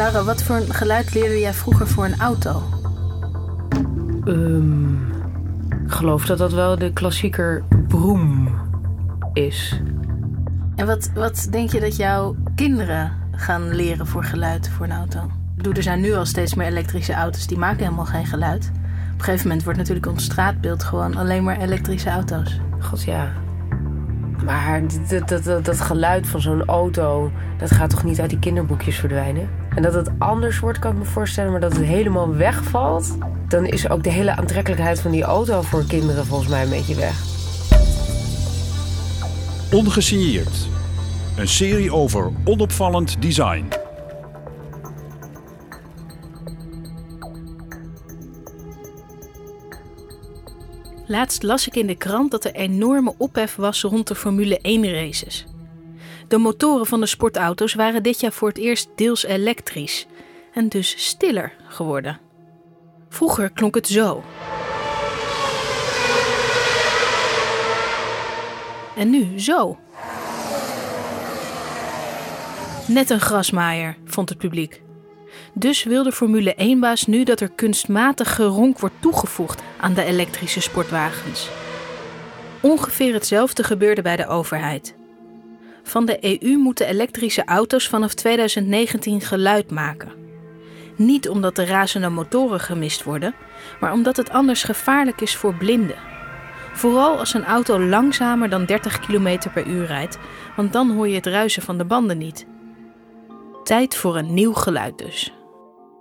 Laura, wat voor een geluid leerde jij vroeger voor een auto? Ehm, ik geloof dat dat wel de klassieker broem is. En wat, wat denk je dat jouw kinderen gaan leren voor geluid voor een auto? Ik bedoel, er zijn nu al steeds meer elektrische auto's die maken helemaal geen geluid. Op een gegeven moment wordt natuurlijk ons straatbeeld gewoon alleen maar elektrische auto's. God ja. Maar dat, dat, dat, dat geluid van zo'n auto, dat gaat toch niet uit die kinderboekjes verdwijnen? En dat het anders wordt, kan ik me voorstellen, maar dat het helemaal wegvalt, dan is ook de hele aantrekkelijkheid van die auto voor kinderen volgens mij een beetje weg. Ongesigneerd. Een serie over onopvallend design. Laatst las ik in de krant dat er enorme ophef was rond de Formule 1 races. De motoren van de sportauto's waren dit jaar voor het eerst deels elektrisch en dus stiller geworden. Vroeger klonk het zo. En nu zo. Net een grasmaaier, vond het publiek. Dus wil de Formule 1-baas nu dat er kunstmatig geronk wordt toegevoegd aan de elektrische sportwagens. Ongeveer hetzelfde gebeurde bij de overheid. Van de EU moeten elektrische auto's vanaf 2019 geluid maken. Niet omdat de razende motoren gemist worden, maar omdat het anders gevaarlijk is voor blinden. Vooral als een auto langzamer dan 30 km per uur rijdt, want dan hoor je het ruisen van de banden niet. Tijd voor een nieuw geluid dus.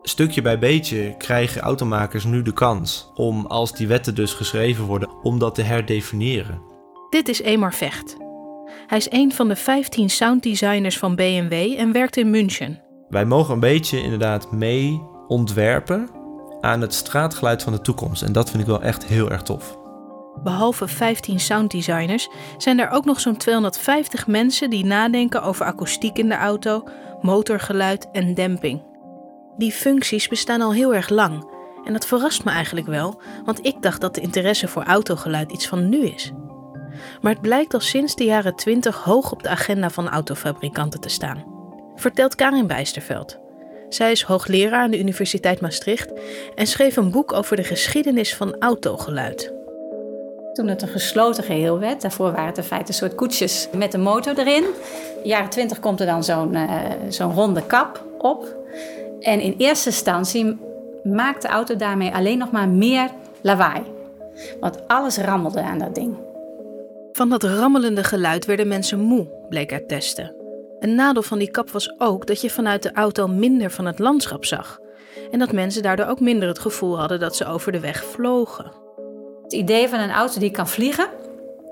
Stukje bij beetje krijgen automakers nu de kans om, als die wetten dus geschreven worden, om dat te herdefiniëren. Dit is Emar Vecht. Hij is een van de 15 sounddesigners van BMW en werkt in München. Wij mogen een beetje inderdaad mee ontwerpen aan het straatgeluid van de toekomst. En dat vind ik wel echt heel erg tof. Behalve 15 sounddesigners zijn er ook nog zo'n 250 mensen die nadenken over akoestiek in de auto, motorgeluid en demping. Die functies bestaan al heel erg lang en dat verrast me eigenlijk wel, want ik dacht dat de interesse voor autogeluid iets van nu is. Maar het blijkt al sinds de jaren 20 hoog op de agenda van autofabrikanten te staan. Vertelt Karin Bijsterveld. Zij is hoogleraar aan de Universiteit Maastricht en schreef een boek over de geschiedenis van autogeluid. Toen het een gesloten geheel werd, daarvoor waren het in feite soort koetsjes met een motor erin. Jaren 20 komt er dan zo'n uh, zo'n ronde kap op. En in eerste instantie maakt de auto daarmee alleen nog maar meer lawaai. Want alles rammelde aan dat ding. Van dat rammelende geluid werden mensen moe, bleek uit testen. Een nadeel van die kap was ook dat je vanuit de auto minder van het landschap zag. En dat mensen daardoor ook minder het gevoel hadden dat ze over de weg vlogen. Het idee van een auto die kan vliegen,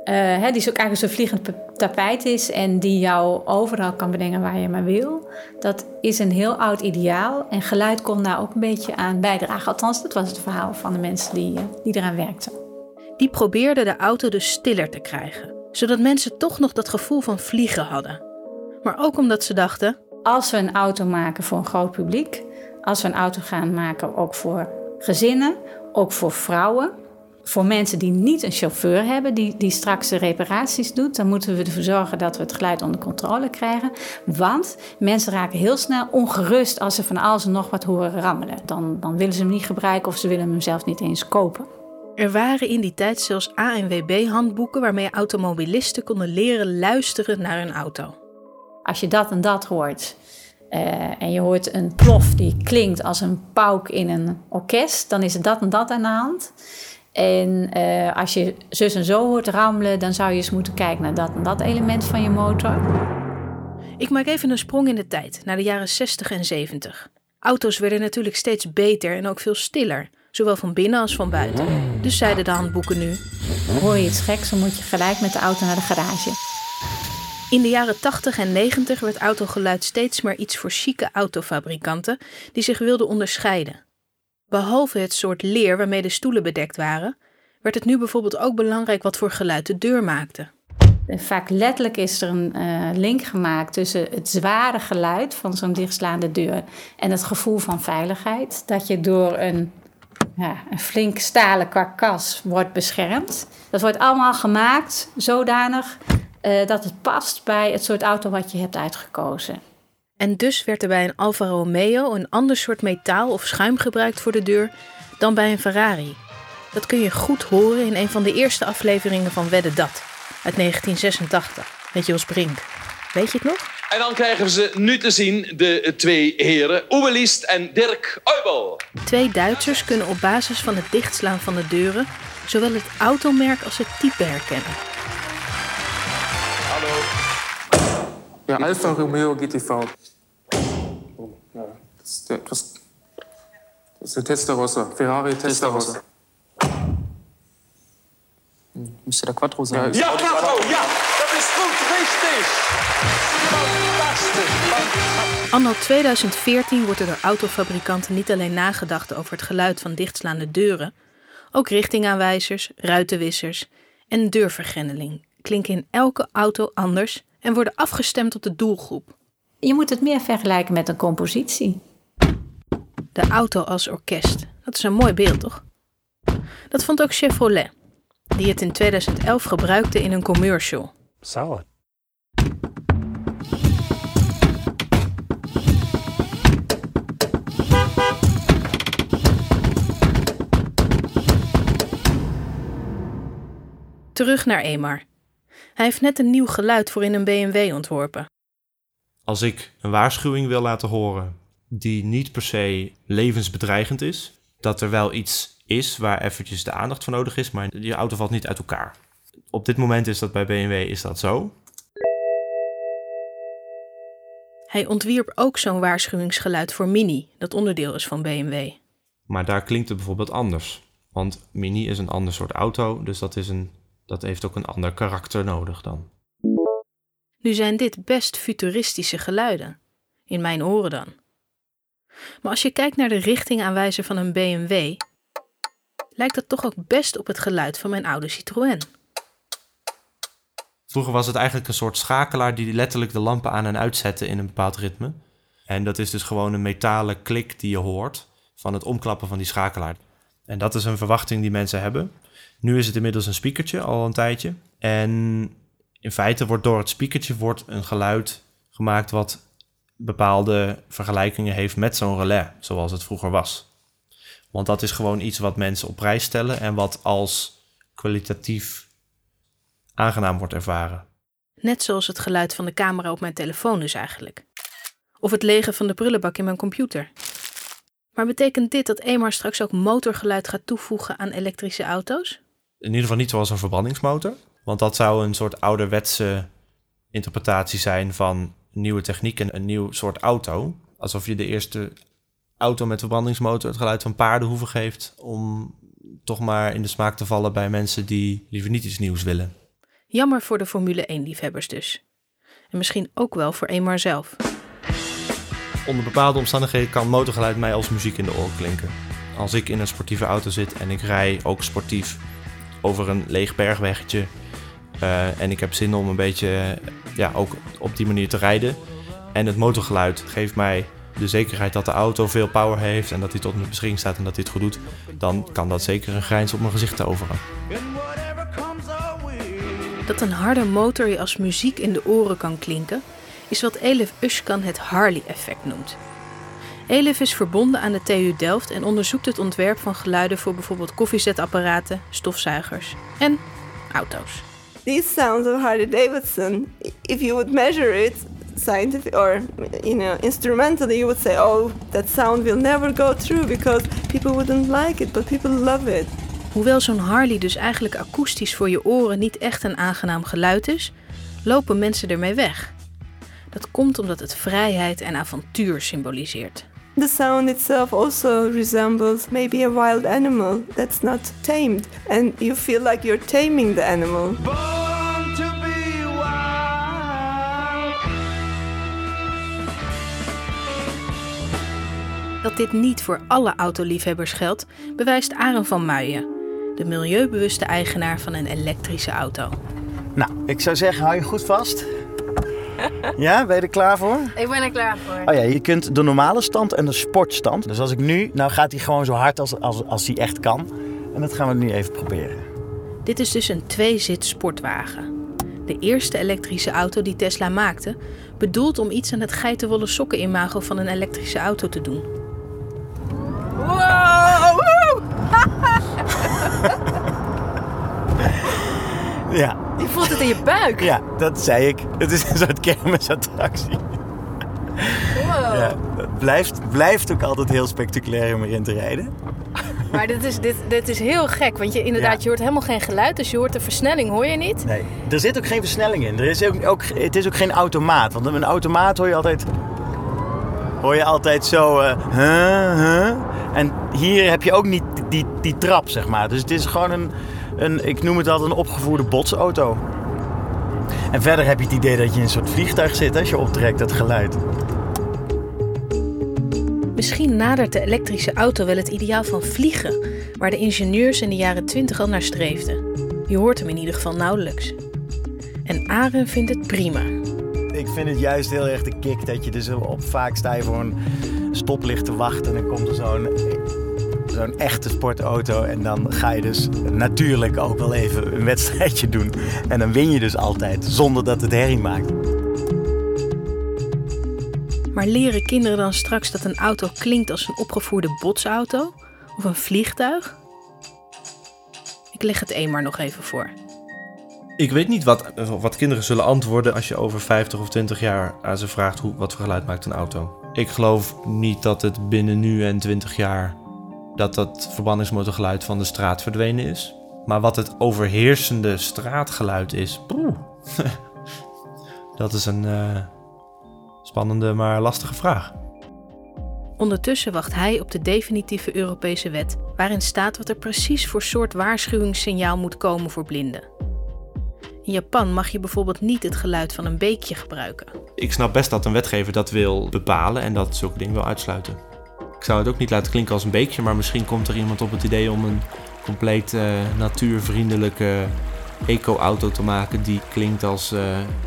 hè, die zo eigenlijk zo'n vliegend tapijt is en die jou overal kan brengen waar je maar wil, dat is een heel oud ideaal. En geluid kon daar ook een beetje aan bijdragen. Althans, dat was het verhaal van de mensen die, uh, die eraan werkten. Die probeerden de auto dus stiller te krijgen, zodat mensen toch nog dat gevoel van vliegen hadden. Maar ook omdat ze dachten: als we een auto maken voor een groot publiek, als we een auto gaan maken ook voor gezinnen, ook voor vrouwen, voor mensen die niet een chauffeur hebben, die, die straks de reparaties doet, dan moeten we ervoor zorgen dat we het geluid onder controle krijgen. Want mensen raken heel snel ongerust als ze van alles en nog wat horen rammelen. Dan, dan willen ze hem niet gebruiken of ze willen hem zelfs niet eens kopen. Er waren in die tijd zelfs ANWB-handboeken waarmee automobilisten konden leren luisteren naar hun auto. Als je dat en dat hoort, uh, en je hoort een plof die klinkt als een pauk in een orkest, dan is er dat en dat aan de hand. En uh, als je zus en zo hoort rammelen, dan zou je eens moeten kijken naar dat en dat element van je motor. Ik maak even een sprong in de tijd, naar de jaren 60 en 70. Auto's werden natuurlijk steeds beter en ook veel stiller, zowel van binnen als van buiten. Dus zeiden de handboeken nu: Hoor je iets geks, dan moet je gelijk met de auto naar de garage. In de jaren 80 en 90 werd autogeluid steeds meer iets voor chique autofabrikanten die zich wilden onderscheiden. Behalve het soort leer waarmee de stoelen bedekt waren, werd het nu bijvoorbeeld ook belangrijk wat voor geluid de deur maakte. Vaak letterlijk is er een uh, link gemaakt tussen het zware geluid van zo'n dichtslaande deur en het gevoel van veiligheid. Dat je door een, ja, een flink stalen karkas wordt beschermd. Dat wordt allemaal gemaakt zodanig uh, dat het past bij het soort auto wat je hebt uitgekozen. En dus werd er bij een Alfa Romeo een ander soort metaal of schuim gebruikt voor de deur dan bij een Ferrari. Dat kun je goed horen in een van de eerste afleveringen van Wedde Dat uit 1986 met Jos Brink. Weet je het nog? En dan krijgen we ze nu te zien, de twee heren, Uwe Liest en Dirk Uibel. Twee Duitsers kunnen op basis van het dichtslaan van de deuren zowel het automerk als het type herkennen. Hallo. Ja, Alfa Romeo GTV. Oh, ja, das ist der etwas. Das ist der Testarossa. Ferrari Testarossa. Müsste der Quattro sein. Ja, Ja, Quattro, ja, dat is goed, richtig. Fantastisch. Anno 2014 wordt er door autofabrikanten niet alleen nagedacht over het geluid van dichtslaande deuren, ook richtingaanwijzers, ruitenwissers en deurvergrendeling klinken in elke auto anders en worden afgestemd op de doelgroep. Je moet het meer vergelijken met een compositie. De auto als orkest. Dat is een mooi beeld, toch? Dat vond ook Chevrolet, die het in 2011 gebruikte in een commercial. Solid. Terug naar Emar. Hij heeft net een nieuw geluid voor in een BMW ontworpen. Als ik een waarschuwing wil laten horen die niet per se levensbedreigend is, dat er wel iets is waar eventjes de aandacht voor nodig is, maar die auto valt niet uit elkaar. Op dit moment is dat bij BMW is dat zo. Hij ontwierp ook zo'n waarschuwingsgeluid voor Mini, dat onderdeel is van BMW. Maar daar klinkt het bijvoorbeeld anders. Want Mini is een ander soort auto, dus dat, is een, dat heeft ook een ander karakter nodig dan. Nu zijn dit best futuristische geluiden. In mijn oren dan. Maar als je kijkt naar de richtingaanwijzer van een BMW, lijkt dat toch ook best op het geluid van mijn oude Citroën. Vroeger was het eigenlijk een soort schakelaar die letterlijk de lampen aan en uitzette in een bepaald ritme. En dat is dus gewoon een metalen klik die je hoort van het omklappen van die schakelaar. En dat is een verwachting die mensen hebben. Nu is het inmiddels een speakertje al een tijdje. En in feite wordt door het speakertje wordt een geluid gemaakt wat bepaalde vergelijkingen heeft met zo'n relais, zoals het vroeger was. Want dat is gewoon iets wat mensen op prijs stellen en wat als kwalitatief aangenaam wordt ervaren. Net zoals het geluid van de camera op mijn telefoon dus eigenlijk. Of het legen van de prullenbak in mijn computer. Maar betekent dit dat Emar straks ook motorgeluid gaat toevoegen aan elektrische auto's? In ieder geval niet zoals een verbrandingsmotor. Want dat zou een soort ouderwetse interpretatie zijn van nieuwe techniek en een nieuw soort auto. Alsof je de eerste auto met verbrandingsmotor het geluid van paardenhoeven geeft om toch maar in de smaak te vallen bij mensen die liever niet iets nieuws willen. Jammer voor de Formule 1-liefhebbers dus. En misschien ook wel voor Emar zelf. Onder bepaalde omstandigheden kan motorgeluid mij als muziek in de oren klinken. Als ik in een sportieve auto zit en ik rij ook sportief over een leeg bergweggetje uh, en ik heb zin om een beetje ja, ook op die manier te rijden. En het motorgeluid geeft mij de zekerheid dat de auto veel power heeft en dat hij tot mijn beschikking staat en dat hij het goed doet. Dan kan dat zeker een grijns op mijn gezicht toveren. Dat een harde motor je als muziek in de oren kan klinken, is wat Elif Ushkan het Harley-effect noemt. Elif is verbonden aan de TU Delft en onderzoekt het ontwerp van geluiden voor bijvoorbeeld koffiezetapparaten, stofzuigers en auto's. These sounds of Harley Davidson, if you would measure it scientific or you know instrumentally, you would say, "Oh, that sound will never go through because people wouldn't like it, but people love it." Hoewel zo'n Harley dus eigenlijk akoestisch voor je oren niet echt een aangenaam geluid is, lopen mensen ermee weg. Dat komt omdat het vrijheid en avontuur symboliseert. The sound itself also resembles maybe a wild animal that's not tamed, and you feel like you're taming the animal. Dat dit niet voor alle autoliefhebbers geldt, bewijst Aaron van Muijen, de milieubewuste eigenaar van een elektrische auto. Nou, ik zou zeggen, hou je goed vast. Ja, ben je er klaar voor? Ik ben er klaar voor. Oh ja, je kunt de normale stand en de sportstand. Dus als ik nu, nou gaat hij gewoon zo hard als, als, als hij echt kan. En dat gaan we nu even proberen. Dit is dus een tweezit sportwagen. De eerste elektrische auto die Tesla maakte, bedoeld om iets aan het geitenwolle sokken imago van een elektrische auto te doen. Ja. Je voelt het in je buik. Ja, dat zei ik. Het is een soort kermisattractie. Wow. Ja, het blijft, blijft ook altijd heel spectaculair om erin te rijden. Maar dit is, dit, dit is heel gek, want je, inderdaad, Ja. je hoort helemaal geen geluid, dus je hoort de versnelling, hoor je niet? Nee, er zit ook geen versnelling in. Er is ook, ook, het is ook geen automaat. Want een automaat hoor je altijd, hoor je altijd zo... eh, huh, huh. En hier heb je ook niet die, die trap, zeg maar. Dus het is gewoon een, een, ik noem het altijd een opgevoerde botsauto. En verder heb je het idee dat je in een soort vliegtuig zit als je optrekt, dat geluid. Misschien nadert de elektrische auto wel het ideaal van vliegen, waar de ingenieurs in de jaren 20 al naar streefden. Je hoort hem in ieder geval nauwelijks. En Aren vindt het prima. Ik vind het juist heel erg de kick dat je dus op vaak sta je voor een stoplicht te wachten en dan komt er zo'n zo'n echte sportauto en dan ga je dus natuurlijk ook wel even een wedstrijdje doen en dan win je dus altijd zonder dat het herrie maakt. Maar leren kinderen dan straks dat een auto klinkt als een opgevoerde botsauto of een vliegtuig? Ik leg het een maar nog even voor. Ik weet niet wat, wat kinderen zullen antwoorden als je over 50 of 20 jaar aan ze vraagt hoe, wat voor geluid maakt een auto. Ik geloof niet dat het binnen nu en 20 jaar dat dat verbanningsmotorgeluid van de straat verdwenen is. Maar wat het overheersende straatgeluid is, dat is een eh, spannende maar lastige vraag. Ondertussen wacht hij op de definitieve Europese wet, waarin staat wat er precies voor soort waarschuwingssignaal moet komen voor blinden. In Japan mag je bijvoorbeeld niet het geluid van een beekje gebruiken. Ik snap best dat een wetgever dat wil bepalen en dat zulke dingen wil uitsluiten. Zou het ook niet laten klinken als een beekje, maar misschien komt er iemand op het idee om een compleet eh, natuurvriendelijke eco-auto te maken die klinkt als eh,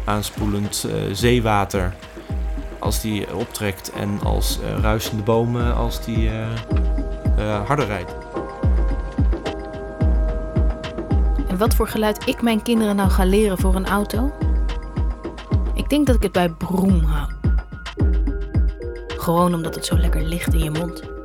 aanspoelend eh, zeewater als die optrekt en als ruisende bomen als die harder rijdt. En wat voor geluid ik mijn kinderen nou ga leren voor een auto? Ik denk dat ik het bij broem hou. Gewoon omdat het zo lekker ligt in je mond.